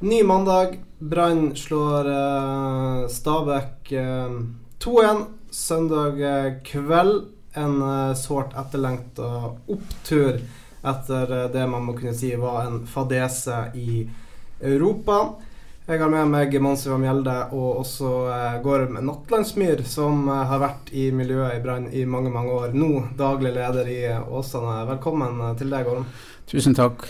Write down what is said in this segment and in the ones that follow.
Ny mandag. Brann slår uh, Stabæk uh, 2-1 søndag eh, kveld. En uh, sårt etterlengta opptur etter eh, det man må kunne si var en fadese i Europa. Jeg har med meg Mons Ivar Mjelde og også eh, Gorm Nattlandsmyr, som eh, har vært i miljøet i Brann i mange, mange år. Nå daglig leder i eh, Åsane. Velkommen eh, til deg, Gorm. Tusen takk.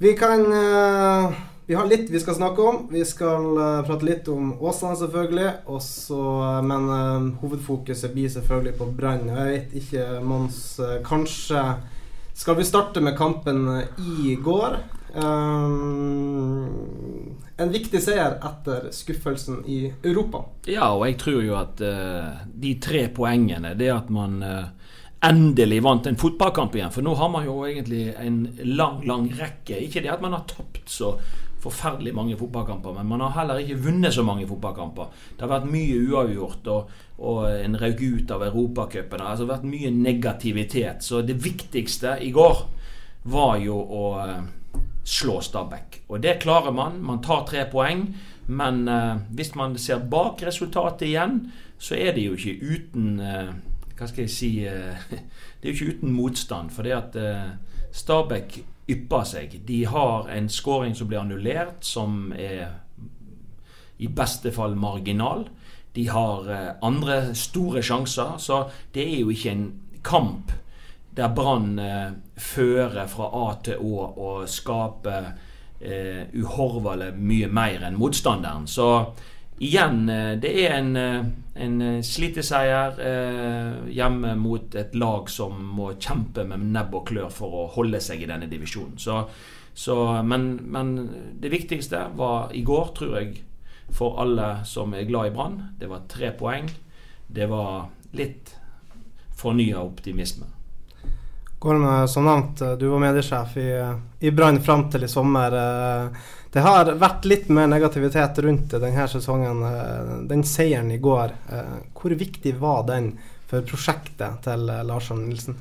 Vi kan eh, Vi har litt vi skal snakke om. Vi skal eh, prate litt om Åsane, selvfølgelig. Også, eh, men eh, hovedfokuset blir selvfølgelig på Brann. Jeg vet ikke, Mons Kanskje skal vi starte med kampen i går? Um, en viktig seier etter skuffelsen i Europa. Ja, og jeg tror jo at uh, de tre poengene, det at man uh, endelig vant en fotballkamp igjen For nå har man jo egentlig en lang, lang rekke. Ikke det at man har tapt så forferdelig mange fotballkamper, men man har heller ikke vunnet så mange fotballkamper. Det har vært mye uavgjort og, og en røyk ut av Europacupen. Det har altså vært mye negativitet. Så det viktigste i går var jo å eh, slå Stabæk. Og det klarer man. Man tar tre poeng. Men eh, hvis man ser bak resultatet igjen, så er det jo ikke uten eh, Hva skal jeg si eh, Det er jo ikke uten motstand. For det at eh, Stabæk ypper seg. De har en scoring som blir annullert, som er i beste fall marginal. De har eh, andre store sjanser, så det er jo ikke en kamp der Brann eh, fører fra A til Å og skaper eh, uhorvelig mye mer enn motstanderen. Så igjen, eh, det er en, eh, en eh, sliteseier eh, hjemme mot et lag som må kjempe med nebb og klør for å holde seg i denne divisjonen. Så, så, men, men det viktigste var i går, tror jeg, for alle som er glad i Brann. Det var tre poeng. Det var litt fornya optimisme. Eh, som nevnt, du var mediesjef i, i Brann fram til i sommer. Eh, Det har vært litt mer negativitet rundt denne sesongen. Eh, Den seieren i går, eh, hvor viktig var den for prosjektet til Larsson Nilsen?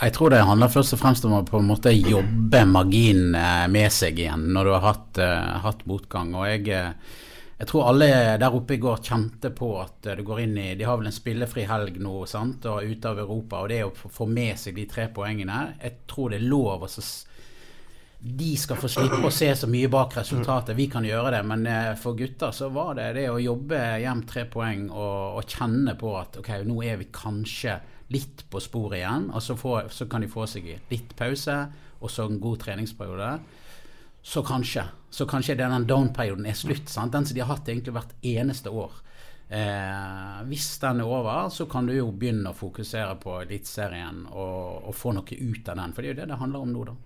Jeg tror det handler først og fremst om å på en måte jobbe magien eh, med seg igjen når du har hatt, eh, hatt motgang. Og jeg, eh, jeg tror alle der oppe i går kjente på at du går inn i De har vel en spillefri helg nå sant, og ute av Europa. Og det å få med seg de tre poengene Jeg tror det er lov å de skal få slippe å se så mye bak resultatet. Vi kan gjøre det, men eh, for gutter så var det det å jobbe hjem tre poeng og, og kjenne på at ok, nå er vi kanskje litt på sporet igjen. Og så, få, så kan de få seg litt pause og så en god treningsperiode. Så kanskje så kanskje denne down-perioden er slutt. Sant? Den som de har hatt egentlig hvert eneste år. Eh, hvis den er over, så kan du jo begynne å fokusere på Eliteserien og, og få noe ut av den. For det er jo det det handler om nå, da.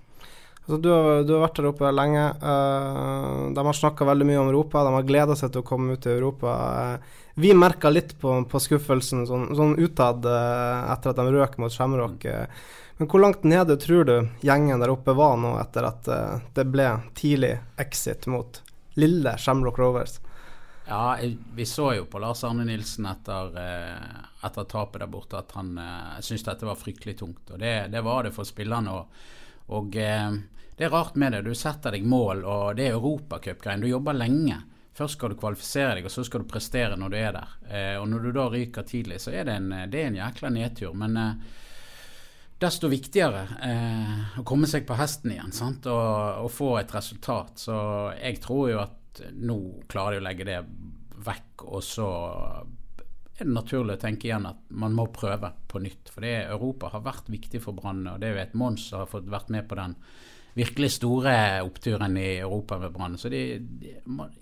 Altså, du, har, du har vært der oppe lenge. eh, de har snakka veldig mye om Europa. De har gleda seg til å komme ut til Europa. Eh, vi merka litt på, på skuffelsen sånn, sånn utad eh, etter at de røk mot Shamrock. eh. men hvor langt nede tror du gjengen der oppe var nå etter at det ble tidlig exit mot lille Shamrock Rovers? Ja, vi så jo på Lars Arne Nilsen etter, etter tapet der borte at han syntes dette var fryktelig tungt. Og det, det var det for spillerne. Og, og eh, det er rart med det. Du setter deg mål, og det er europacupgreien. Du jobber lenge. Først skal du kvalifisere deg, og så skal du prestere når du er der. Eh, og når du da ryker tidlig, så er det en, det er en jækla nedtur. Men eh, desto viktigere eh, å komme seg på hesten igjen? Og, og få et resultat. Så jeg tror jo at nå klarer de å legge det vekk, og så er det naturlig å tenke igjen at man må prøve på nytt. For det Europa har vært viktig for Brann, og det er jo et Mons som har fått vært med på den virkelig store oppturen i Europa med Brann. Så de, de,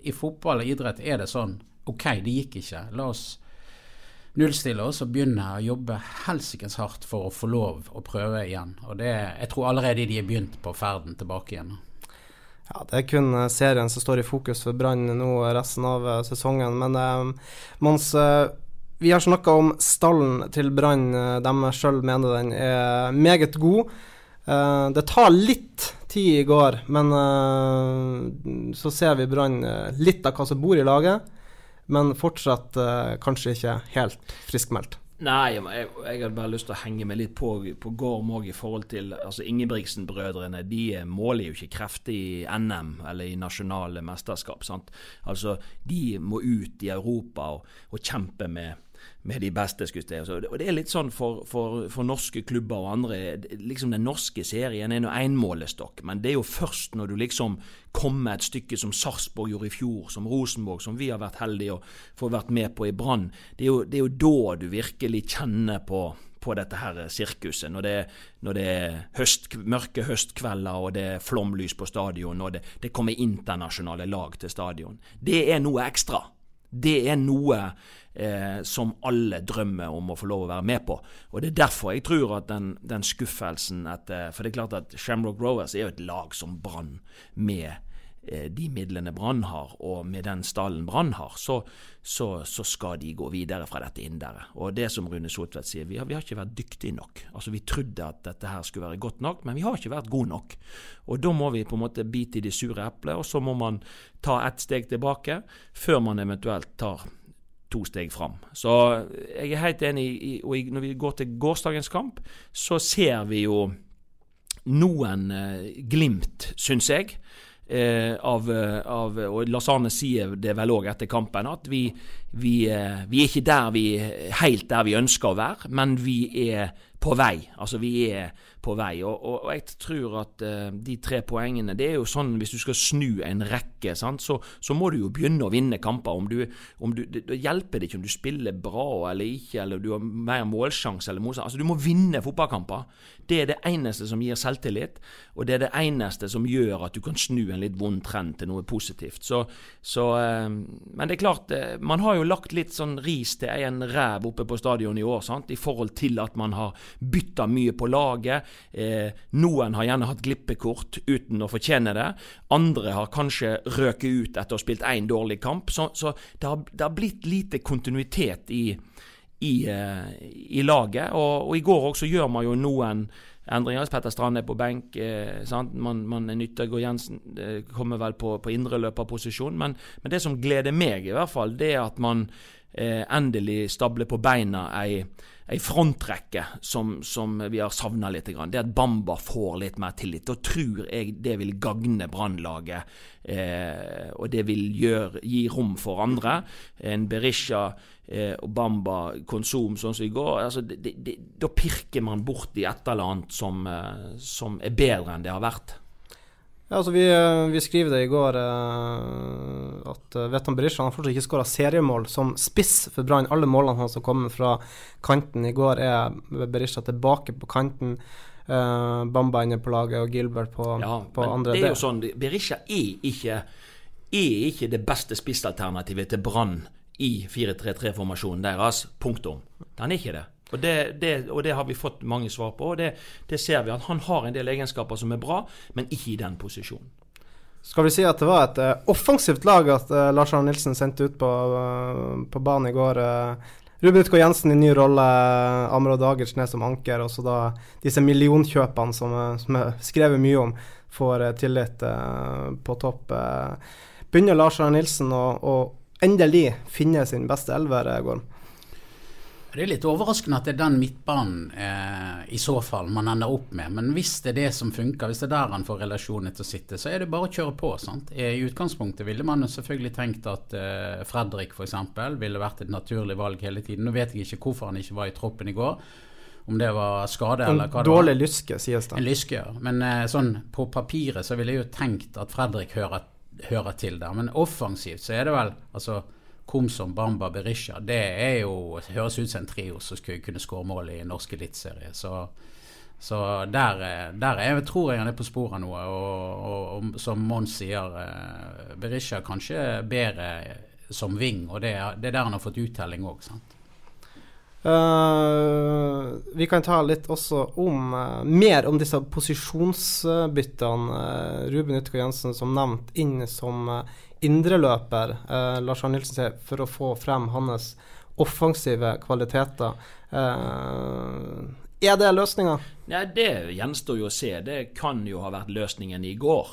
i fotball og idrett er det sånn. Ok, det gikk ikke. La oss nullstille oss og begynne å jobbe helsikens hardt for å få lov å prøve igjen. Og det, jeg tror allerede de har begynt på ferden tilbake igjen. Ja, Det er kun eh, serien som står i fokus for Brann nå resten av eh, sesongen. Men eh, Mons, eh, vi har snakka om stallen til Brann. De sjøl mener den er meget god. Eh, det tar litt tid i går, men så ser vi Brann litt av hva som bor i laget men fortsatt uh, kanskje ikke helt friskmeldt. Nei, jeg, jeg hadde bare lyst til å henge meg litt på, på Gorm òg i forhold til altså Ingebrigtsen-brødrene. De måler jo ikke krefter i NM eller i nasjonale mesterskap. sant? Altså, De må ut i Europa og, og kjempe med med de beste. skulle Og Det er litt sånn for, for, for, norske klubber og andre. liksom Den norske serien er nå én målestokk, men det er jo først når du liksom kommer et stykke som Sarpsborg gjorde i fjor, som Rosenborg, som vi har vært heldige å få vært med på i Brann. Det, det, er jo da du virkelig kjenner på på dette her sirkuset. Når det, når det er høst, mørke høstkvelder og det er flomlys på stadion og det, det kommer internasjonale lag til stadion. Det er noe ekstra. Det er noe eh, som alle drømmer om å få lov å være med på. Og Det er derfor jeg tror at den, den skuffelsen etter For det er klart at Shamrock Growers er jo et lag som Brann med eh, de midlene Brann har, og med den stallen Brann har, så, så, så, skal de gå videre fra dette inderet. Og det som Rune Sotvedt sier, vi har, vi har, ikke vært dyktige nok. Altså Vi trodde at dette her skulle være godt nok, men vi har ikke vært gode nok. Og Da må vi på en måte bite i de sure eplene, og så må man ta ett steg tilbake før man eventuelt tar to steg fram. Så jeg er helt enig i Og når vi går til gårsdagens kamp, så ser vi jo noen eh, glimt, syns jeg. Eh, av, av, og Arne sier det vel òg etter kampen, at vi, vi, eh, vi, er ikke der vi, helt der vi ønsker å være, men vi er på vei. Altså vi er på vei. Og, og, og jeg tror at uh, de tre poengene Det er jo sånn hvis du skal snu en rekke, sant, så, så, må du jo begynne å vinne kamper. Om du, om du, det, hjelper det ikke om du spiller bra eller ikke, eller du har mer målsjanse eller motstand. Altså, du må vinne fotballkamper. Det er det eneste som gir selvtillit, og det er det eneste som gjør at du kan snu en litt vond trend til noe positivt. Så, så uh, Men det er klart, uh, man har jo lagt litt sånn ris til en ræv oppe på stadion i år, sant, i forhold til at man har bytta mye på laget. Eh, noen har gjerne hatt glippekort uten å fortjene det. Andre har kanskje røket ut etter å ha spilt én dårlig kamp. Så, så det, har, det, har, blitt lite kontinuitet i, i, eh, i laget. Og, og, i går også gjør man jo noen endringer. Petter Strand er på benk. Eh, man, man Nyttegård Jensen eh, kommer vel på, på indreløperposisjon. Men, men det som gleder meg, i hvert fall, det er at man eh, endelig stable på beina ei ei frontrekke som, som, vi har savna litt. Det at Bamba får litt mer tillit. Da tror jeg det vil gagne Brannlaget, eh, og det vil gjør, gi rom for andre. En Berisha eh, og Bamba konsum sånn som i går, altså, det, det, da pirker man borti et eller annet som, eh, som er bedre enn det har vært. Ja, altså vi, eh, vi, skriver det i går eh, at uh, Berisha har fortsatt ikke skåra seriemål som spiss for Brann. Alle målene hans har kommet fra kanten. I går er Berisha tilbake på kanten. Eh, Bamba inne på laget og Gilbert på, ja, på andre. Det er jo sånn, Berisha er ikke, er ikke det beste spissalternativet til Brann i 4-3-3-formasjonen deres. Punktum. Han er ikke det. Og det, det, og det, har vi fått mange svar på. og det, det, ser vi at Han har en del egenskaper som er bra, men ikke i den posisjonen. Skal vi si at det var et uh, offensivt lag at uh, Lars Arne Nilsen sendte ut på, uh, på banen i går? Ruben Utgaard Jensen i ny rolle, Amro Dagers ned som anker, og så da disse millionkjøpene som, som er skrevet mye om, får tillit på topp. begynner Lars Arne Nilsen å endelig finne sin beste elver, Gorm? Det er litt overraskende at det er den midtbanen eh, i så fall man ender opp med. Men hvis det er det som funker, hvis det er der han får relasjonene til å sitte, så er det bare å kjøre på. sant? I utgangspunktet ville man selvfølgelig tenkt at eh, Fredrik f.eks. ville vært et naturlig valg hele tiden. Nå vet jeg ikke hvorfor han ikke var i troppen i går. Om det var skade eller hva det var. Dårlig lyske, sies det. En lyske, ja. Men eh, sånn på papiret så ville jeg jo tenkt at Fredrik hører hører til der. Men offensivt så er det vel altså Komsom, Bamba, Berisha. Det er jo, høres ut som en trio som skulle kunne skåre mål i norsk eliteserie. Så, så der, eh, der er, tror jeg han er på sporet av noe. Og, og, og, som Mons sier, eh, Berisha kanskje bedre som ving, og det er, det er der han har fått uttelling òg. Uh, vi kan ta litt også om uh, mer om disse posisjonsbyttene. Uh, Ruben Utgaard Jensen som nevnt inn som indreløper. Lars Arne Nilsen sier for å få frem hans offensive kvaliteter. Er det løsninga? Ja, det gjenstår jo å se. Det kan jo ha vært løsningen i går.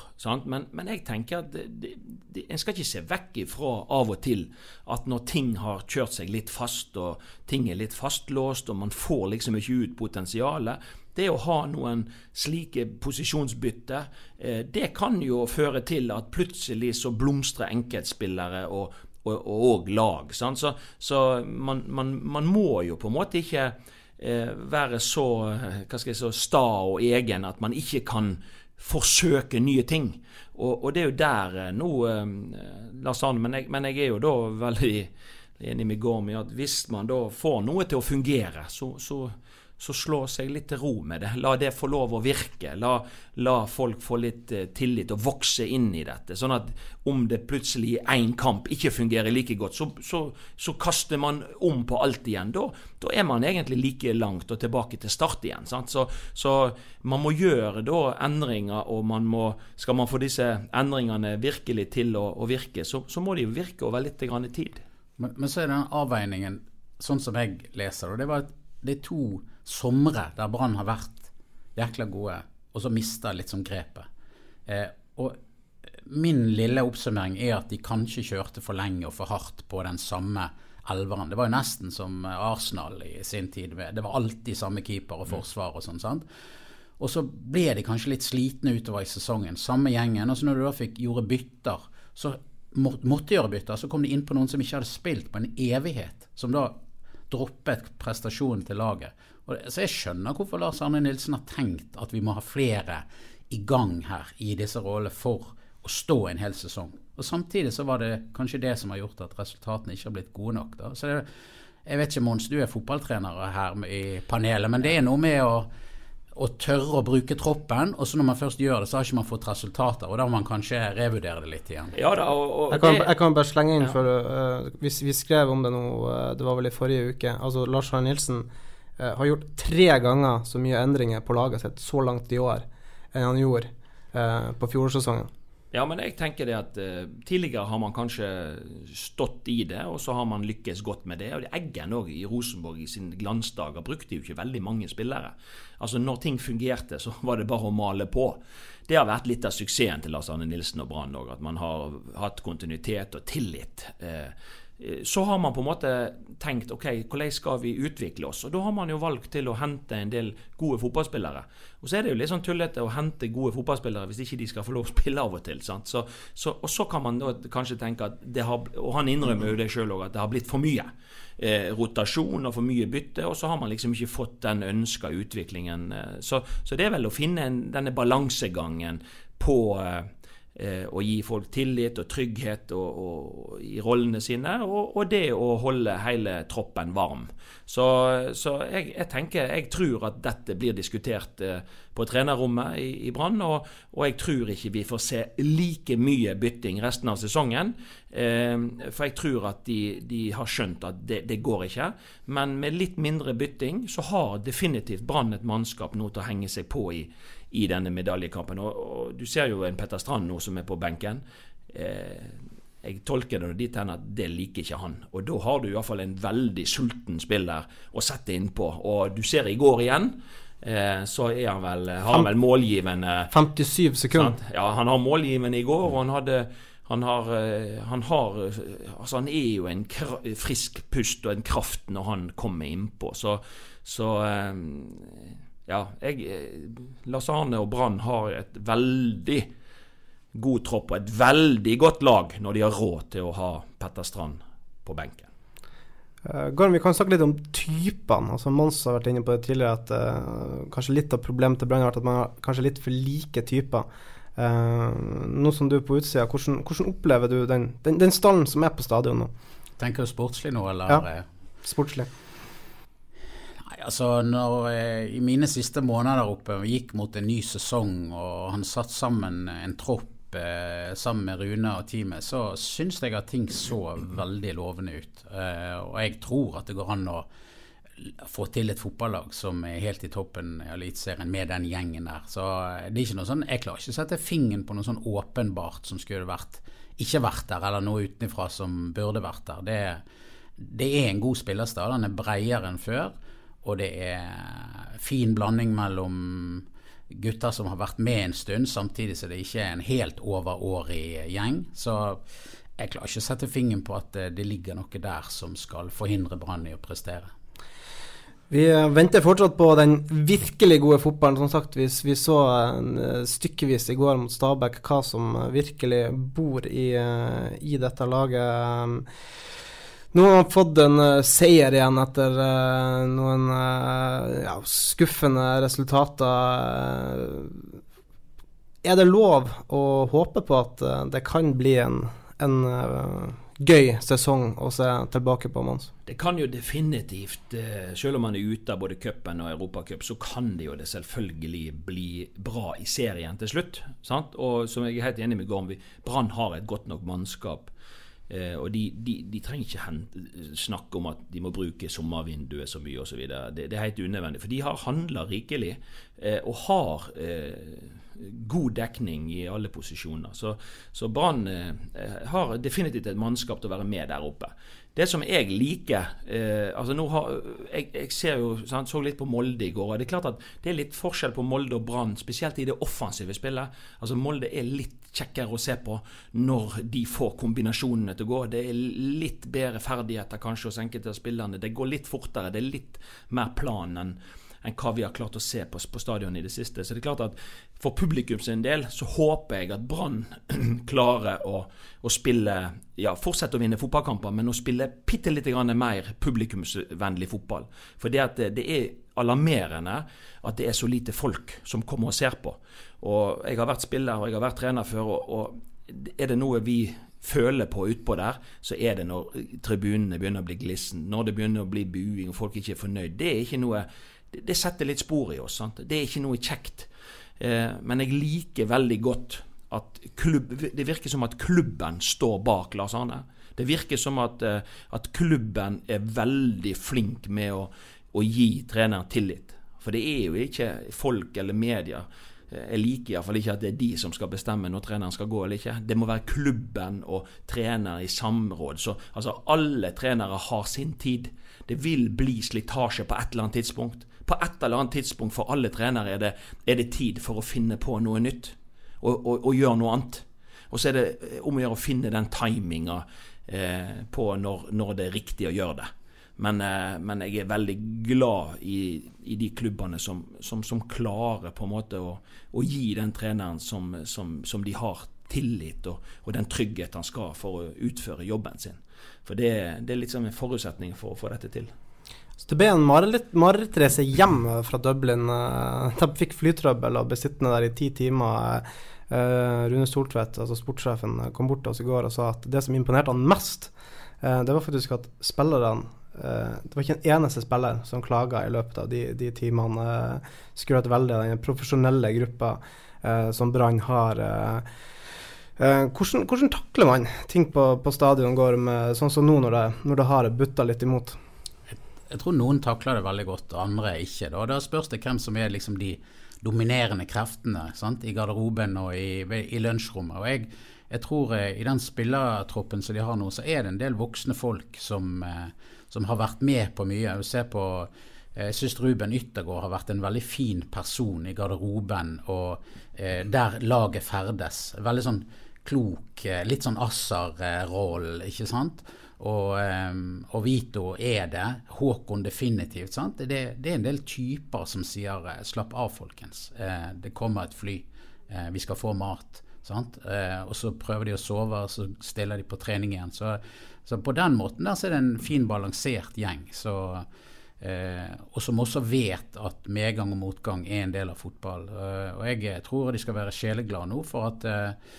Men, men, jeg tenker at en skal ikke se vekk ifra av og til at når ting har kjørt seg litt fast, og ting er litt fastlåst, og man får liksom ikke ut potensialet det å ha noen slike posisjonsbytter, eh, det kan jo føre til at plutselig så blomstrer enkeltspillere og, og, og, og lag. Så, så man, man, man må jo på en måte ikke være så, eh, jeg så sta og egen at man ikke kan forsøke nye ting. Og, og det er jo der eh, nå Lars Arne, men, men, jeg er jo da veldig enig med Gormi at hvis man da får noe til å fungere, så, så så slå seg litt til ro med det. La det få lov å virke. La, la folk få litt eh, tillit og vokse inn i dette. Sånn at om det plutselig i én kamp ikke fungerer like godt, så, så, så, kaster man om på alt igjen. Da, da, er man egentlig like langt og tilbake til start igjen. Så, så, man må gjøre da endringer, og man må, skal man få disse endringene virkelig til å, å virke, så, må de virke over litt tid. Men, men så er den avveiningen, sånn som jeg leser det, det var at det er to somre der Brann har vært jækla gode, og så mista litt sånn grepet. Eh, og min lille oppsummering er at de kanskje kjørte for lenge og for hardt på den samme elveren. Det var jo nesten som Arsenal i sin tid. Det var alltid samme keeper og forsvar og sånn. sant? Og så ble de kanskje litt slitne utover i sesongen. Samme gjengen. Og så når du da fikk gjorde bytter, så måtte gjøre bytter, så kom de inn på noen som ikke hadde spilt på en evighet. Som da droppet prestasjonen til laget. Og, så jeg skjønner hvorfor Lars Arne Nilsen har tenkt at vi må ha flere i gang her i disse rollene for å stå en hel sesong. Og Samtidig så var det kanskje det som har gjort at resultatene ikke har blitt gode nok. Da. Så det, jeg vet ikke, Mons, du er fotballtrener her i panelet, men det er noe med å å tørre å bruke troppen. Og så når man først gjør det, så har ikke man fått resultater. Og da må man kanskje revurdere det litt igjen. Ja, da, og, og jeg, kan, jeg, kan, bare slenge inn, ja. for uh, vi, vi, skrev om det nå, uh, det var vel i forrige uke. Altså Lars Arne Nilsen uh, har gjort tre ganger så mye endringer på laget sitt så langt i år enn han gjorde på fjorårssesongen. Ja, men jeg tenker det at uh, tidligere har man kanskje stått i det, og så har man lykkes godt med det. Og det Eggen òg i Rosenborg i sine glansdager brukte jo ikke veldig mange spillere. Altså Når ting fungerte, så var det bare å male på. Det har vært litt av suksessen til Lars Arne Nilsen og Brann òg, at man har hatt kontinuitet og tillit. Uh, så har man på en måte tenkt ok, hvordan skal vi utvikle oss? Og Da har man jo valgt til å hente en del gode fotballspillere. Og Så er det jo litt sånn tullete å hente gode fotballspillere hvis ikke de skal få lov å spille av og til. Så, så, og så kan man da kanskje tenke at det har Og han innrømmer jo det sjøl òg, at det har blitt for mye eh, rotasjon og for mye bytte, og så har man liksom ikke fått den ønska utviklingen. Eh, så, så, det er vel å finne en, denne balansegangen på eh, eh, å gi folk tillit og trygghet og, og, i rollene sine, og, og, det å holde hele troppen varm. Så, så jeg, jeg, tenker, jeg tror at dette blir diskutert eh, på trenerrommet i, i Brann, og, og, jeg tror ikke vi får se like mye bytting resten av sesongen. Eh, for jeg tror at de, de har skjønt at det, det, går ikke. Men med litt mindre bytting så har definitivt Brann et mannskap nå til å henge seg på i i denne medaljekampen. Og, og, Du ser jo en Petter Strand nå som er på benken. Eh, jeg tolker det dit hen at det liker ikke han. Og da har du iallfall en veldig sulten spiller å sette innpå. Og du ser i går igjen. Eh, så er han vel, har han vel målgivende 57 sekunder. Ja, han har målgivende i går, og han hadde han har, eh, han har Altså, han er jo en frisk pust og en kraft når han kommer innpå. Så, så eh, ja, jeg, Lasane Lars Arne og Brann har et veldig god tropp og et veldig godt lag når de har råd til å ha Petter Strand på benken. Uh, Gorm, vi kan snakke litt om typene. Altså Mons har vært inne på det tidligere at uh, kanskje litt av problemet til Brann har vært at man har kanskje litt for like typer. Uh, nå som du er på utsida, hvordan, hvordan opplever du den, den, den, stallen som er på stadion nå? Tenker du sportslig nå, eller? Ja, sportslig. Nei, altså når jeg, I mine siste måneder der oppe vi gikk mot en ny sesong, og han satt sammen en tropp eh, sammen med Rune og teamet, så syns jeg at ting så veldig lovende ut. Eh, og jeg tror at det går an å få til et fotballag som er helt i toppen i Eliteserien med den gjengen der. Så eh, det er ikke noe sånn, Jeg klarer ikke å sette fingeren på noe sånn åpenbart som skulle vært ikke vært der, eller noe utenfra som burde vært der. Det, det er en god spillerstad. Den er bredere enn før. Og det er fin blanding mellom gutter som har vært med en stund, samtidig som det ikke er en helt overårig gjeng. Så jeg klarer ikke å sette fingeren på at det ligger noe der som skal forhindre Brann i å prestere. Vi venter fortsatt på den virkelig gode fotballen. Som sagt, vi, vi så uh, stykkevis i går mot Stabæk hva som virkelig bor i, i dette laget. Nå har man fått en uh, seier igjen etter noen ja, skuffende resultater. er det lov å håpe på at det kan bli en, en gøy sesong å se tilbake på, Mons? Det kan jo definitivt, selv om man er ute av både cupen og Europacup, så kan det jo det selvfølgelig bli bra i serien til slutt. Sant? Og som jeg er helt enig med Gorm, Brann har et godt nok mannskap. Eh, og de, de, de, trenger ikke snakke om at de må bruke sommervinduet så mye osv. Det, det er helt unødvendig. For de har handla rikelig eh, og har eh, god dekning i alle posisjoner. Så, så Brann eh, har definitivt et mannskap til å være med der oppe. Det som jeg liker eh, altså nå har, jeg, jeg ser jo, sant, så litt på Molde i går. og Det er klart at det er litt forskjell på Molde og Brann, spesielt i det offensive spillet. Altså Molde er litt kjekkere å se på når de får kombinasjonene til å gå. Det er litt bedre ferdigheter kanskje hos enkelte av spillerne. Det går litt fortere. Det er litt mer plan enn enn hva vi har klart å se på, på stadion i det siste. Så det er klart at for publikum sin del så håper jeg at Brann klarer å, å, spille Ja, fortsette å vinne fotballkamper, men å spille bitte litt mer publikumsvennlig fotball. For det, at det, det er alarmerende at det er så lite folk som kommer og ser på. Og Jeg har vært spiller og jeg har vært trener før, og, og er det noe vi føler på utpå der, så er det når tribunene begynner å bli glissen, når det begynner å bli buing og folk ikke er fornøyd. Det er ikke noe det, setter litt spor i oss. Sant? Det er ikke noe kjekt. Eh, men jeg liker veldig godt at klubb, det virker som at klubben står bak Lars Arne. Det virker som at, eh, at klubben er veldig flink med å, å, gi treneren tillit. For det er jo ikke folk eller media. Eh, jeg liker iallfall ikke at det er de som skal bestemme når treneren skal gå eller ikke. Det må være klubben og trener i samråd. Så altså, alle trenere har sin tid. Det vil bli slitasje på et eller annet tidspunkt. På et eller annet tidspunkt for alle trenere er det, er det tid for å finne på noe nytt og, og, og gjøre noe annet. Og så er det eh, om å gjøre å finne den timinga eh, på når, når, det er riktig å gjøre det. Men, eh, men jeg er veldig glad i, i de klubbene som, som, som, klarer på en måte å, å gi den treneren som, som de har tillit og, og, den trygghet han skal for å utføre jobben sin. For det, det er liksom en forutsetning for å få dette til. Så det ble en marerittreise hjem fra Dublin. Eh, de fikk flytrøbbel og ble sittende der i ti timer. Eh, Rune Soltvedt, altså sportssjefen, kom bort til oss i går og sa at det som imponerte han mest, det var faktisk at spillerne det var ikke en eneste spiller som klaga i løpet av de, de timene. Skrøt veldig av den profesjonelle gruppa som Brann har. Hvordan, hvordan, takler man ting på, på stadion går med, sånn som nå når det, når det har butta litt imot? Jeg tror noen takler det veldig godt, andre ikke. Da, da spørs det hvem som er liksom de dominerende kreftene sant? i garderoben og i, i lunsjrommet. Og jeg, jeg, tror eh, i den spillertroppen som de har nå, så er det en del voksne folk som, eh, som har vært med på mye. Jeg ser på eh, jeg syns Ruben Yttergård har vært en veldig fin person i garderoben og eh, der laget ferdes. Veldig sånn klok, litt sånn Assar-roll, ikke sant. Og, ehm, og, Vito er det. Håkon definitivt. sant? Det, det, er en del typer som sier eh, 'slapp av, folkens'. Eh, det kommer et fly. Eh, vi skal få mat. Sant? og så prøver de å sove, og så stiller de på trening igjen. Så, så på den måten der så er det en fin, balansert gjeng. Så Eh, og som også vet at medgang og motgang er en del av fotball. Eh, og jeg tror de skal være sjeleglade nå for at, eh,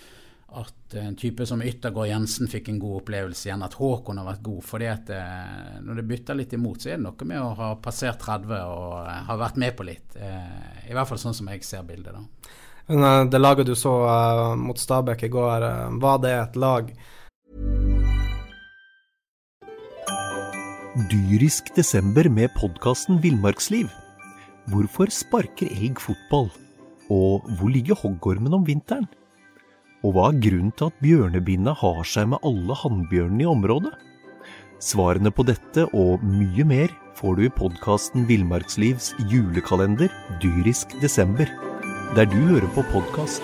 at en type som Yttergård Jensen fikk en god opplevelse igjen, at Håkon har vært god. fordi at eh, når det bytter litt imot, så er det noe med å ha passert 30 og eh, ha vært med på litt. Eh, I hvert fall sånn som jeg ser bildet, da. Men eh, det laget du så eh, mot Stabæk i går, eh, var det et lag Dyrisk desember med podkasten Villmarksliv. Hvorfor sparker elg fotball? Og hvor ligger hoggormen om vinteren? Og hva er grunnen til at bjørnebinna har seg med alle hannbjørnene i området? Svarene på dette og mye mer får du i podkasten Villmarkslivs julekalender Dyrisk desember, der du hører på podkast.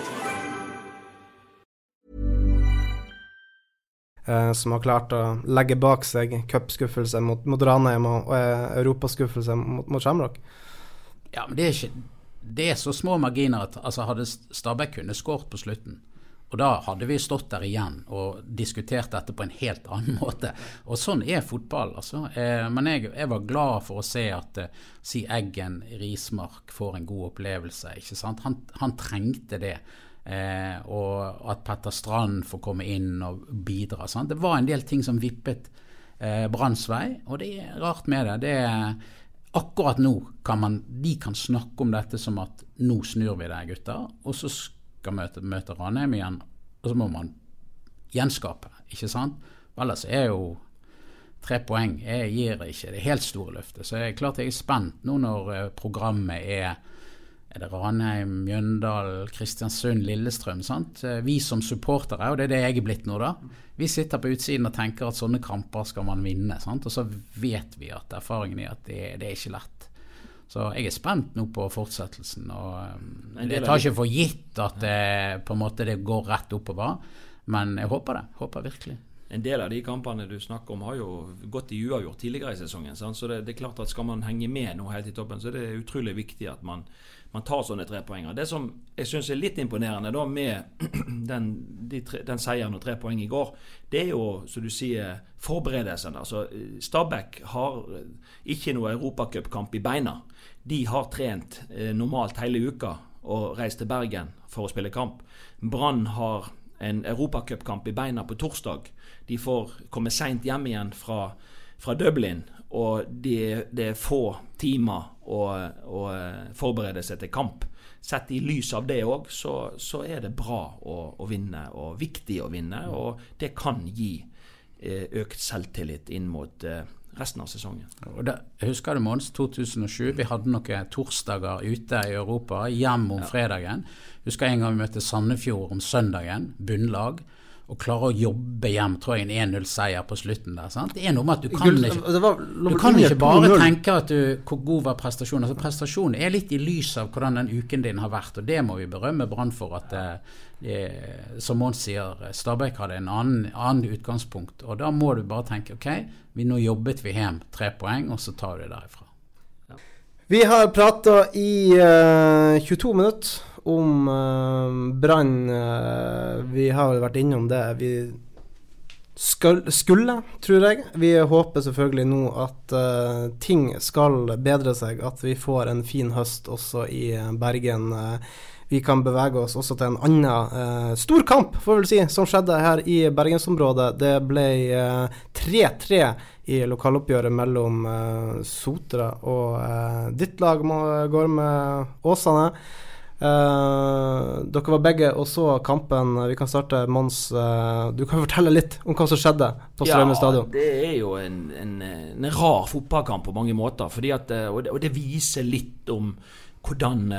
eh, som har klart å legge bak seg cupskuffelse mot, mot Ranheim og, og eh, europaskuffelse mot, mot Shamrock. Ja, men det er ikke Det er så små marginer at altså, hadde Stabæk kunnet skåret på slutten, og da hadde vi stått der igjen og diskutert dette på en helt annen måte. Og sånn er fotball, altså. Eh, men jeg, jeg, var glad for å se at eh, si Eggen Rismark får en god opplevelse. ikke sant? Han, han trengte det. Eh, og at Petter Strand får komme inn og bidra. Sant? Det var en del ting som vippet eh, Branns vei, og det er rart med det. det er Akkurat nå kan man, de kan snakke om dette som at nå snur vi det, gutter. Og så skal møte, møte Ranheim igjen, og så må man gjenskape, ikke sant. Ellers er jo tre poeng jeg gir ikke det helt store løftet. Så jeg er klart jeg er spent nå når eh, programmet er er det Ranheim, Mjøndal, Kristiansund, Lillestrøm. sant? Eh, vi som supportere, og det er det jeg er blitt nå, da. Vi sitter på utsiden og tenker at sånne kamper skal man vinne. sant? Og så vet vi at erfaringen er at det, det er ikke lett. Så jeg er spent nå på fortsettelsen. og Jeg tar ikke for gitt at det, på en måte det går rett oppover, men jeg håper det. Håper virkelig. En del av de kampene du snakker om, har jo gått i uavgjort tidligere i sesongen. Sant? Så det, det, er klart at skal man henge med nå helt i toppen, så er det utrolig viktig at man man tar sånne trepoenger. Det som jeg syns er litt imponerende da med den, de tre, den seieren og tre poeng i går, det er jo, som du sier, forberedelsen. Altså, Stabæk har ikke noe europacupkamp i beina. De har trent eh, normalt hele uka og reist til Bergen for å spille kamp. Brann har en europacupkamp i beina på torsdag. De får komme seint hjem igjen fra, fra Dublin og det, det er få timer å, å, forberede seg til kamp. Sett i lys av det òg, så, så, er det bra å, å, vinne, og viktig å vinne. Og det kan gi eh, økt selvtillit inn mot eh, resten av sesongen. Jeg husker du Mons, 2007. Vi hadde noen torsdager ute i Europa, hjem om ja. fredagen. Husker en gang vi møtte Sandefjord om søndagen, bunnlag og klare å jobbe hjem tror jeg en 1-0-seier på slutten der. Sant? Det er noe med at du kan ikke, du kan ikke bare tenke at du, hvor god var prestasjonen. Altså, prestasjonen er litt i lys av hvordan den uken din har vært, og det må vi berømme Brann for. at det, Som Mons sier, Stabæk hadde en annen, annen, utgangspunkt. Og da må du bare tenke ok, vi nå jobbet vi hjem tre poeng, og så tar du det derifra. Vi har prata i uh, 22 minutter om uh, Brann. Uh, vi har vel vært innom det. Vi skal, skulle, tror jeg. Vi håper selvfølgelig nå at uh, ting skal bedre seg. At vi får en fin høst også i Bergen. vi kan bevege oss også til en annen stor kamp, får vi vel si, som skjedde her i bergensområdet. Det ble 3-3 i lokaloppgjøret mellom Sotra og ditt lag, går med Åsane. Uh, dere var begge og så kampen. Vi kan starte, Mons. Uh, du kan fortelle litt om hva som skjedde på Strømmen ja, stadion. Det er jo en, en, en, rar fotballkamp på mange måter. At, eh, og, det, og, det, viser litt om hvordan,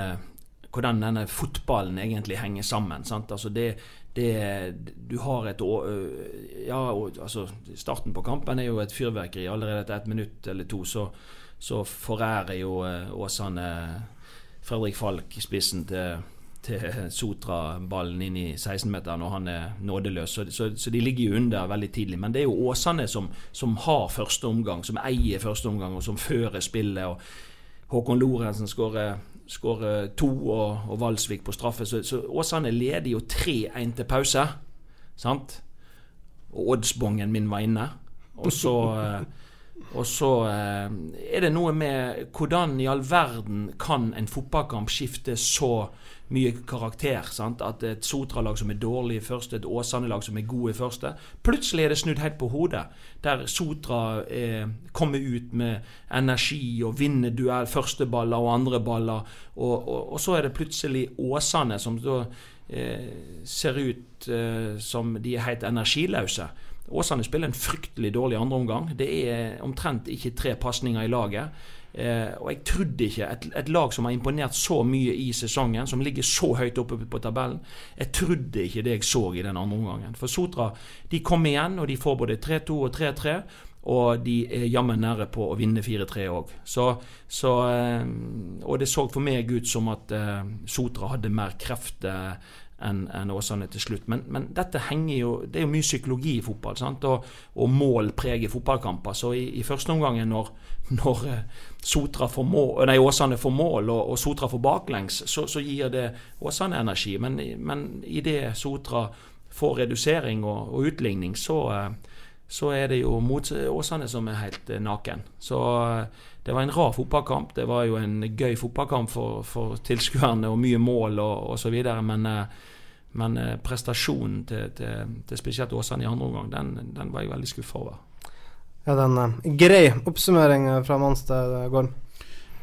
hvordan denne fotballen egentlig henger sammen. Altså det, det, du har et Ja, altså starten på kampen er jo et fyrverkeri. Allerede etter et minutt eller to så, så forærer jo Åsane Fredrik Falk i spissen til, til Sotra-ballen inn i 16-meteren, og han er nådeløs. Så, så, så, de ligger jo under veldig tidlig. Men det er jo Åsane som, som, har første omgang, som eier første omgang, og som fører spillet. og Håkon Lorentzen skårer to, og, og Valsvik på straffe. Så, så Åsane leder jo 3-1 til pause. Sant? Og oddsbongen min var inne. Og så Og så eh, er det noe med hvordan i all verden kan en fotballkamp skifte så mye karakter. Sant? At et Sotra-lag som er dårlig i første, et Åsane-lag som er god i første. Plutselig er det snudd helt på hodet. Der Sotra eh, kommer ut med energi og vinner duell, første baller og andre baller. Og, og, og så er det plutselig Åsane som da eh, ser ut eh, som de er helt energiløse. Åsane spiller en fryktelig dårlig andreomgang. Det er omtrent ikke tre pasninger i laget. Eh, og jeg trodde ikke et, et, lag som har imponert så mye i sesongen, som ligger så høyt oppe på tabellen Jeg trodde ikke det jeg så i den andre omgangen. For Sotra de kom igjen, og de får både 3-2 og 3-3. Og de er jammen nære på å vinne 4-3 òg. Eh, og det så for meg ut som at eh, Sotra hadde mer krefter enn en Åsane til slutt. Men, men, dette henger jo Det er jo mye psykologi i fotball, sant? Og, og mål preger fotballkamper. Så i, i første omgang, når, når eh, Sotra får mål, nei, Åsane får mål og, og Sotra får baklengs, så, så gir det Åsane energi. Men, men idet Sotra får redusering og, og utligning, så, eh, så er det jo mot Åsane som er helt eh, naken. Så det var en rar fotballkamp. Det var jo en gøy fotballkamp for, for tilskuerne og mye mål og osv. Men, men prestasjonen til, til, til spesielt Åsane i andre omgang, den, den, var jeg veldig skuffa over. Ja, det en uh, grei oppsummering fra Manstad, Gorm.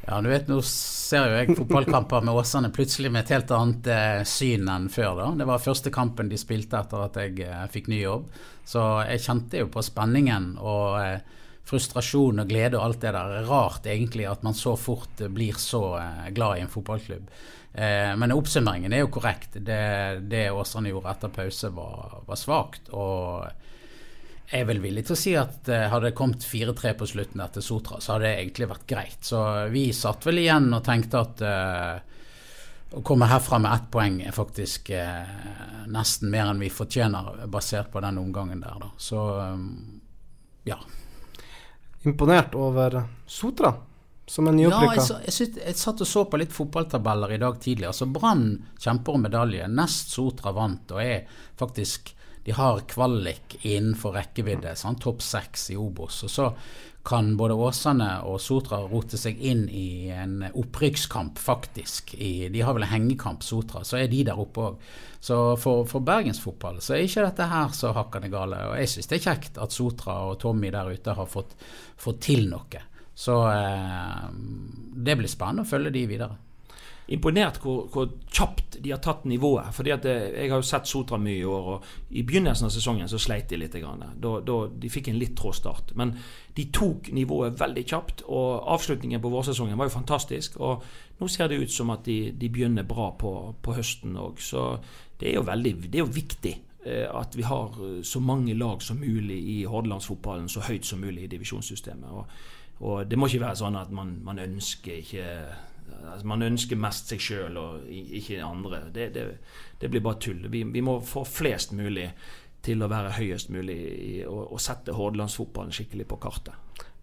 Ja, du vet, nå ser jo jeg fotballkamper med Åsane plutselig med et helt annet eh, syn enn før. da. Det var første kampen de spilte etter at jeg eh, fikk ny jobb. Så jeg kjente jo på spenningen og eh, frustrasjon og glede og alt det der. Rart egentlig at man så fort blir så eh, glad i en fotballklubb. Eh, men oppsummeringen er jo korrekt. Det, det Åsane gjorde etter pause, var, var svakt. Og jeg er vel villig til å si at eh, hadde det kommet 4-3 på slutten etter Sotra, så hadde det egentlig vært greit. Så vi satt vel igjen og tenkte at å komme herfra med ett poeng er faktisk eh, nesten mer enn vi fortjener, basert på den omgangen der, da. Så ja imponert over Sotra som en nyopprykka? Ja, jeg, jeg, jeg, satt og så på litt fotballtabeller i dag tidlig. Altså Brann kjemper om medalje. Nest Sotra vant og er faktisk De har kvalik innenfor rekkevidde. Sånn, Topp seks i Obos. Og så kan både Åsane og Sotra rote seg inn i en opprykkskamp, faktisk. I, de har vel en hengekamp, Sotra. Så er de der oppe òg. Så for, for bergensfotball så er ikke dette her så hakkende gale. Og jeg syns det er kjekt at Sotra og Tommy der ute har fått, fått til noe. Så eh, det blir spennende å følge de videre imponert hvor, hvor, kjapt de har tatt nivået. Fordi at eh, Jeg har jo sett Sotra mye i år, og i begynnelsen av sesongen så sleit de litt. Da, da, de fikk en litt trå start. Men de tok nivået veldig kjapt, og avslutningen på vårsesongen var jo fantastisk. Og nå ser det ut som at de, de begynner bra på, på høsten òg. Så det er jo veldig det er jo viktig eh, at vi har eh, så mange lag som mulig i hordalandsfotballen, så høyt som mulig i divisjonssystemet. Og, og det må ikke være sånn at man, man ønsker ikke altså Man ønsker mest seg sjøl og ikke andre. Det, det, det, blir bare tull. Vi, vi, må få flest mulig til å være høyest mulig i, og, og sette hordalandsfotballen skikkelig på kartet.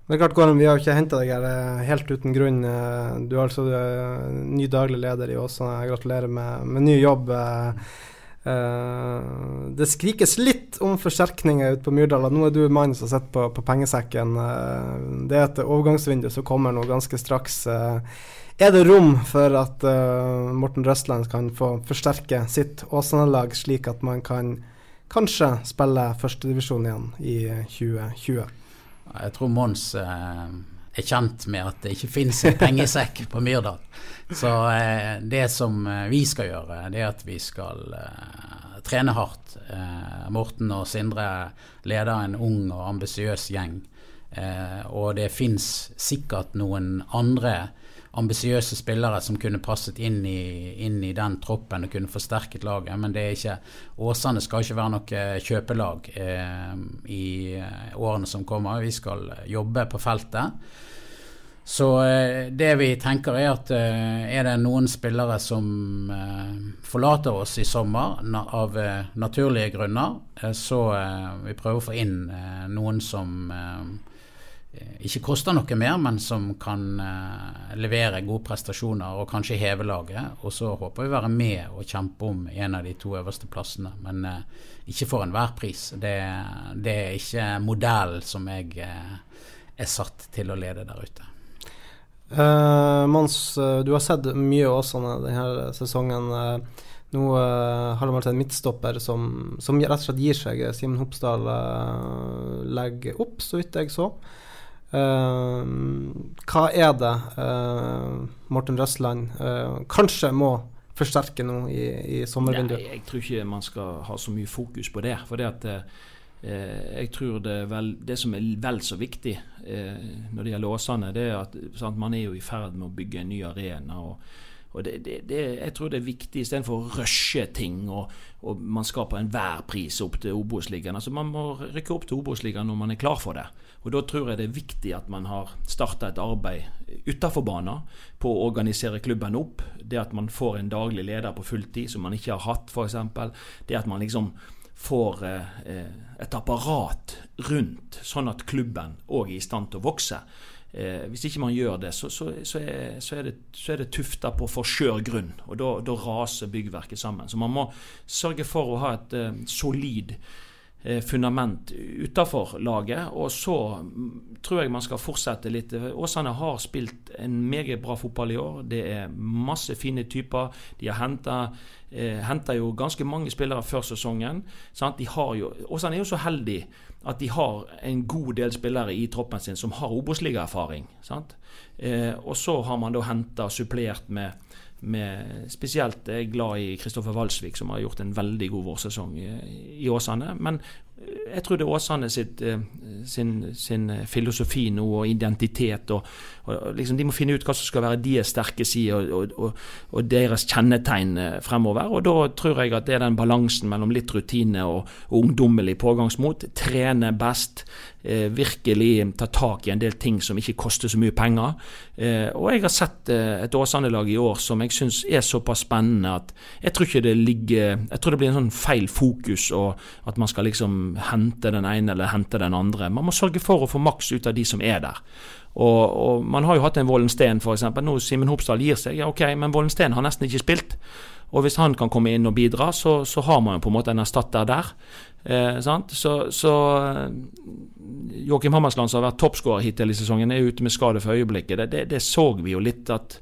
Men klart, Gordon, Vi har ikke henta deg her eh, helt uten grunn. Eh, du er altså ny daglig leder i Åsane. Gratulerer med, med ny jobb. Uh, det skrikes litt om forsterkninger ute på Myrdal. Nå er du mannen som sitter på, på pengesekken. Uh, det er et overgangsvindu som kommer nå ganske straks. Uh, er det rom for at uh, Morten Røstland kan få forsterke sitt Åsane-lag, slik at man kan kanskje spille førstedivisjon igjen i 2020? Jeg tror Mons uh, er kjent med at det ikke finnes en pengesekk på Myrdal. Så uh, det som vi skal gjøre, det er at vi skal trene hardt. Morten og Sindre leder en ung og ambisiøs gjeng. og det fins sikkert noen andre ambisiøse spillere som kunne passet inn i, inn i, den troppen og kunne forsterket laget. Men det er ikke Åsane skal ikke være noe kjøpelag eh, i eh, årene som kommer. Vi skal jobbe på feltet. Så eh, det vi tenker er at eh, er det noen spillere som eh, forlater oss i sommer na av eh, naturlige grunner, så vi prøver å få inn noen som Eh, ikke koster noe mer, men som kan uh, levere gode prestasjoner og kanskje heve laget. Og så håper vi å være med og kjempe om en av de to øverste plassene, men uh, ikke for enhver pris. Det, det, er ikke modellen som jeg uh, er satt til å lede der ute. Uh, Mons, uh, du har sett mye Åsane denne sesongen. Uh, nå har de vært en midtstopper som, som, rett og slett gir seg. Simen Hopsdal legger opp, så vidt jeg så. Hva er det Morten Røsland kanskje må forsterke nå i, i sommervinduet? jeg tror ikke man skal ha så mye fokus på det. For det at Eh, jeg tror det, vel, det, som er vel så viktig eh, når det gjelder Åsane, det er at sant, man er jo i ferd med å bygge en ny arena. og, og det, det, det, Jeg tror det er viktig istedenfor å rushe ting og, og man skal på enhver pris opp til Obos-ligaen. Altså, man må rykke opp til Obos-ligaen når man er klar for det. Og Da tror jeg det er viktig at man har starta et arbeid utafor banen på å organisere klubben opp. Det at man får en daglig leder på fulltid som man ikke har hatt, f.eks. Det at man liksom får eh, et apparat rundt, sånn at klubben òg er i stand til å vokse. Eh, hvis ikke man gjør det, så, så, så, er, så er, det, så det tufta på for skjør grunn. Og da, raser byggverket sammen. Så man må sørge for å ha et eh, solid Eh, fundament utafor laget. Og så mm, tror jeg man skal fortsette litt. Åsane har spilt en meget bra fotball i år. Det er masse fine typer. De har henta eh, jo ganske mange spillere før sesongen. Sant? De har jo, Åsane er jo så heldig at de har en god del spillere i troppen sin som har Obos-ligaerfaring. Eh, og så har man da henta supplert med med, spesielt er glad i Kristoffer Walsvik, som har gjort en veldig god vårsesong i, i Åsane. Men jeg tror det er Åsane sitt, eh, sin, sin, filosofi nå, og identitet. Og, og liksom De må finne ut hva som skal være deres sterke sider og, og, og, deres kjennetegn eh, fremover. Og Da tror jeg at det er den balansen mellom litt rutine og, ungdommelig pågangsmot. Trene best, eh, virkelig ta tak i en del ting som ikke koster så mye penger. Eh, og jeg har sett eh, et Åsane-lag i år som jeg syns er såpass spennende at jeg tror ikke det ligger Jeg tror det blir en sånn feil fokus, og at man skal liksom hente den ene eller hente den andre. Man må sørge for å få maks ut av de som er der. Og, og Man har jo hatt en Vollensten f.eks. Nå Simen Hopsdal gir seg, ja ok, men Vollensten har nesten ikke spilt. Og hvis han kan komme inn og bidra, så, så har man jo på en måte en erstatter der. Eh, så, så eh, Joakim Hammersland, som har vært toppskårer hittil i sesongen, er ute med skade for øyeblikket. Det, det, det, så vi jo litt at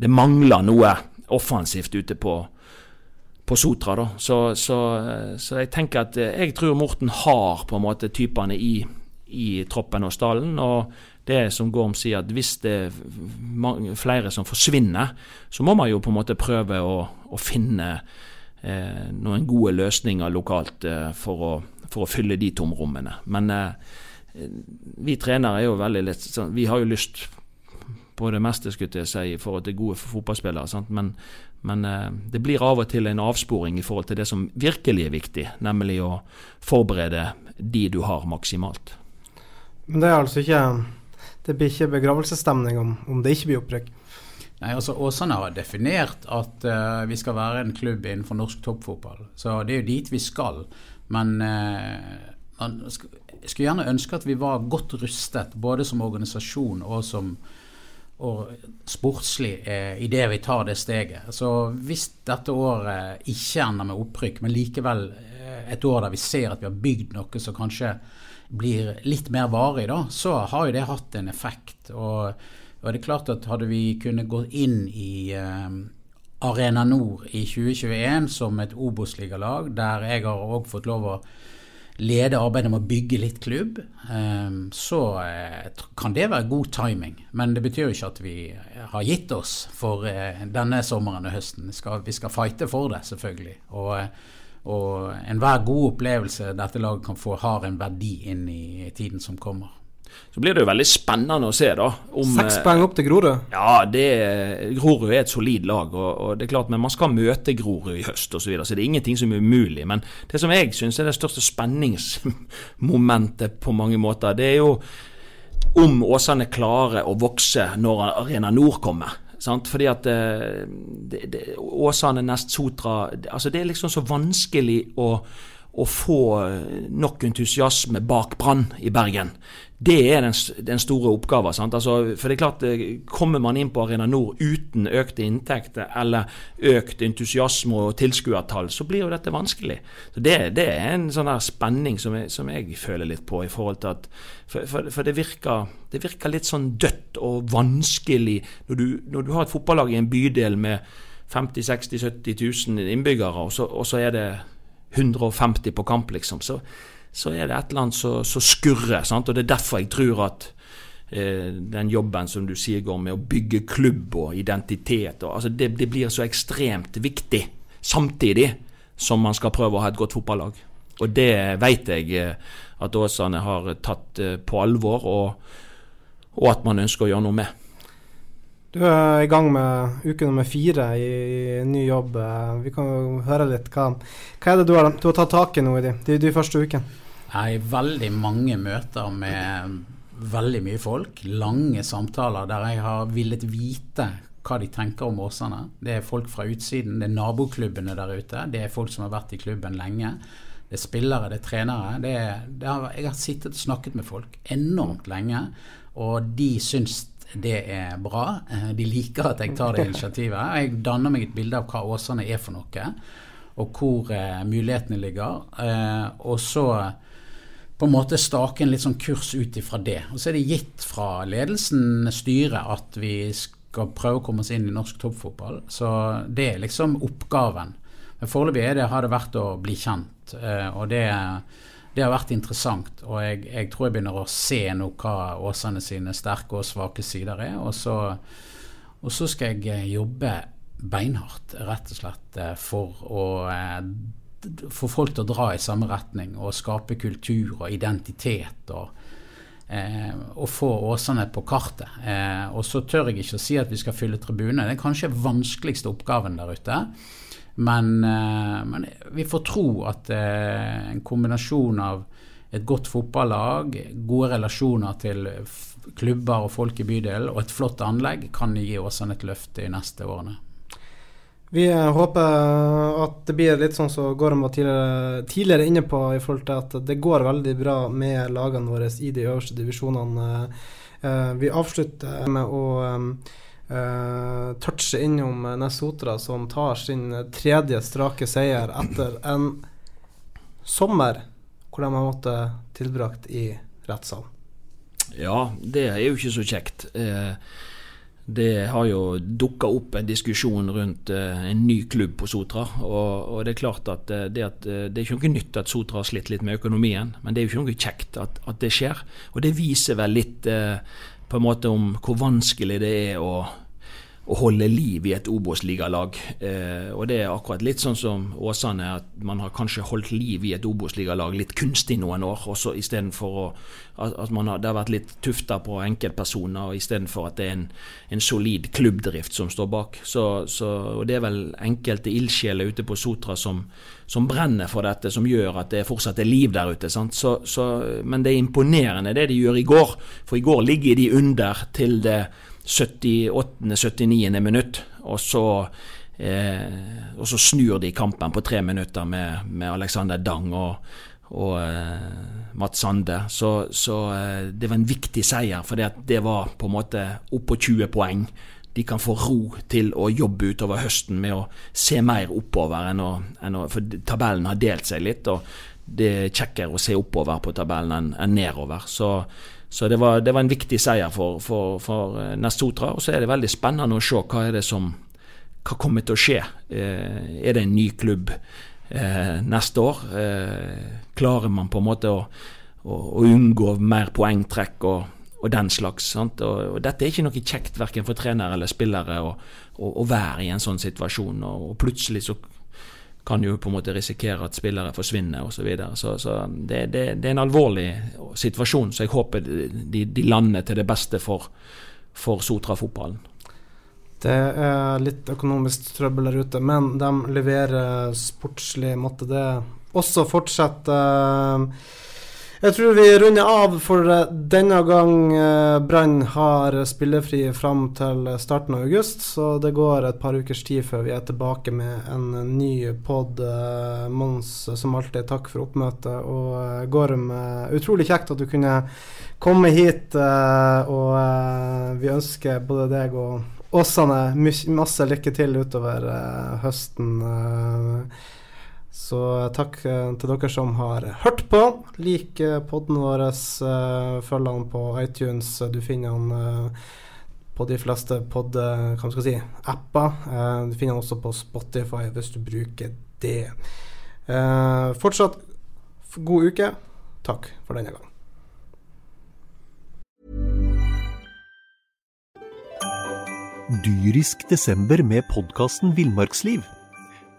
det mangler noe offensivt ute på, på Sotra. Så, så, så, jeg tenker at eh, jeg tror Morten har på en måte typene i, i troppen og stallen. og det som Gorm sier, at hvis det er flere som forsvinner, så må man jo på en måte prøve å, å finne eh, noen gode løsninger lokalt eh, for, å, for, å, fylle de tomrommene. Men eh, vi trenere er jo veldig litt sånn, Vi har jo lyst på det meste, skulle jeg si, i forhold til gode fotballspillere. Sant? Men, men eh, det blir av og til en avsporing i forhold til det som virkelig er viktig, nemlig å forberede de du har, maksimalt. Men det er altså ikke Det blir ikke begravelsesstemning om, om det ikke blir opprykk? Nei, altså Åsane har definert at uh, vi skal være en klubb innenfor norsk toppfotball. Så det er jo dit vi skal. Men uh, man skulle gjerne ønske at vi var godt rustet, både som organisasjon og som og sportslig eh, idet vi tar det steget. Så hvis dette året ikke ender med opprykk, men likevel et år der vi ser at vi har bygd noe som kanskje blir litt mer varig, da, så har jo det hatt en effekt. og og det er klart at Hadde vi kunnet gå inn i eh, Arena Nord i 2021 som et Obos-ligalag, der jeg har òg fått lov å lede arbeidet med å bygge litt klubb, eh, så eh, kan det være god timing. Men det betyr jo ikke at vi har gitt oss for eh, denne sommeren og høsten. Vi skal, vi skal fighte for det, selvfølgelig. Og, og enhver god opplevelse dette laget kan få, har en verdi inn i tiden som kommer. Så blir det jo veldig spennende å se, da. Om, Seks eh, poeng opp til Grorud? Ja, det, Grorud er et solid lag. Og, og, det er klart, Men man skal møte Grorud i høst osv., så, videre, så det er ingenting som er umulig. Men det som jeg syns er det største spenningsmomentet på mange måter, det er jo om Åsane klarer å vokse når Arena Nord kommer. Sant? Fordi at eh, det, det, Åsane, Nest Sotra altså Det er liksom så vanskelig å å få nok entusiasme bak Brann i Bergen. Det er den, den store oppgaven. Altså, for det er klart, eh, Kommer man inn på Arena Nord uten økte inntekter eller økt entusiasme og tilskuertall, så blir jo dette vanskelig. Så Det, det er en sånn der spenning som jeg, som jeg, føler litt på. i forhold til at, For, for, for det, virker, det, virker, litt sånn dødt og vanskelig når du, når du har et fotballag i en bydel med 50 60 70 000 innbyggere, og så, og så er det 150 på kamp, liksom. så så er det et eller annet som skurrer. Sant? Og Det er derfor jeg tror at eh, den jobben som du sier går med å bygge klubb og identitet og, altså det, det, blir så ekstremt viktig, samtidig som man skal prøve å ha et godt fotballag. Og det vet jeg eh, at Åsane har tatt eh, på alvor, og, og at man ønsker å gjøre noe med. Du er i gang med uke nummer fire i, ny jobb. Eh, vi kan jo høre litt. Hva, hva er det du har, du har tatt tak i nå i de, de, de første ukene? Jeg har veldig mange møter med veldig mye folk. Lange samtaler der jeg har villet vite hva de tenker om Åsane. Det er folk fra utsiden, det er naboklubbene der ute. Det er folk som har vært i klubben lenge. Det er spillere, det er trenere. Det er, det har, jeg har sittet og snakket med folk enormt lenge, og de syns det er bra. De liker at jeg tar det initiativet. Jeg danner meg et bilde av hva Åsane er for noe, og hvor eh, mulighetene ligger. Eh, og så på en måte stake en litt sånn kurs ut ifra det. Og så er det gitt fra ledelsen, styret, at vi skal prøve å komme oss inn i norsk toppfotball. Så det er liksom oppgaven. Men foreløpig har det vært å bli kjent, eh, og det, det har vært interessant. Og jeg, jeg, tror jeg begynner å se nå hva Åsane sine sterke og svake sider er. Og så, og så skal jeg jobbe beinhardt, rett og slett, eh, for å eh, få folk til å dra i samme retning og skape kultur og identitet. og Eh, og få Åsane på kartet. Eh, og så tør jeg ikke å si at vi skal fylle tribunene. Det er kanskje vanskeligste oppgaven der ute. Men, eh, men vi får tro at eh, en kombinasjon av et godt fotballag, gode relasjoner til klubber og folk i bydelen og et flott anlegg kan gi Åsane et løft de neste årene. Vi håper at det blir litt sånn som så Goran var tidligere, tidligere, inne på, i forhold til at det går veldig bra med lagene våre i de øverste divisjonene. Vi avslutter med å uh, innom Nesotra, som tar sin tredje strake seier etter en sommer hvor de har måttet tilbrakt i rettssalen. Ja, det er jo ikke så kjekt. Uh, det har jo dukka opp en diskusjon rundt uh, en ny klubb på Sotra. Og, og det er klart at, det, at det er ikke noe nytt at Sotra har slitt litt med økonomien, men det er jo ikke noe kjekt at, at det skjer. Og det viser vel litt på en måte om hvor vanskelig det er å å holde liv i et Obos-ligalag. Eh, og det er akkurat litt sånn som Åsane, at man har kanskje holdt liv i et Obos-ligalag litt kunstig noen år. også Istedenfor at, at man har, det har vært litt tufta på enkeltpersoner, istedenfor at det er en, en, solid klubbdrift som står bak. Så, så, og Det er vel enkelte ildsjeler ute på Sotra som, som, brenner for dette, som gjør at det fortsatt er liv der ute. Så, men det er imponerende det de gjør i går. For i går ligger de under til det 78.-79. minutt, og så, eh, og så snur de kampen på tre minutter med, med Alexander Dang og, og eh, Mats Sande. Så, så eh, det var en viktig seier, for det var på en måte opp på 20 poeng. De kan få ro til å jobbe utover høsten med å se mer oppover enn å, enn å For tabellen har delt seg litt, og det er kjekkere å se oppover på tabellen enn, enn nedover. Så så det var, det var, en viktig seier for, for, for eh, Nestotra. Og så er det veldig spennende å se hva er det som hva kommer til å skje. Eh, er det en ny klubb eh, neste år? Klarer man på en måte å, å, å unngå mer poengtrekk og, og den slags? Og, og, dette er ikke noe kjekt verken for trenere eller spillere å være i en sånn situasjon. Og, plutselig så kan jo på en måte risikere at spillere forsvinner osv. Så, videre. så Så det, det, det, er en alvorlig situasjon, så jeg håper de, de lander til det beste for, for Sotra-fotballen. Det er litt økonomisk trøbbel der ute, men de leverer sportslig. Måtte det også fortsette. Jeg tror vi runder av for eh, denne gang. Eh, Brann har spillefri fram til starten av august, så det går et par ukers tid før vi er tilbake med en ny pod. Eh, Mons, som alltid, takk for oppmøtet. Og Gorm, utrolig kjekt at du kunne komme hit. Og vi ønsker både deg og Åsane masse lykke til utover høsten. Så takk eh, til dere som har hørt på. Lik eh, podden vår. eh, Følg den på iTunes. Du finner eh, på de fleste pod, hva skal si, apper. Du finner den også på Spotify hvis du bruker det. Fortsatt god uke. Takk for denne gang. Dyrisk desember med podkasten Villmarksliv.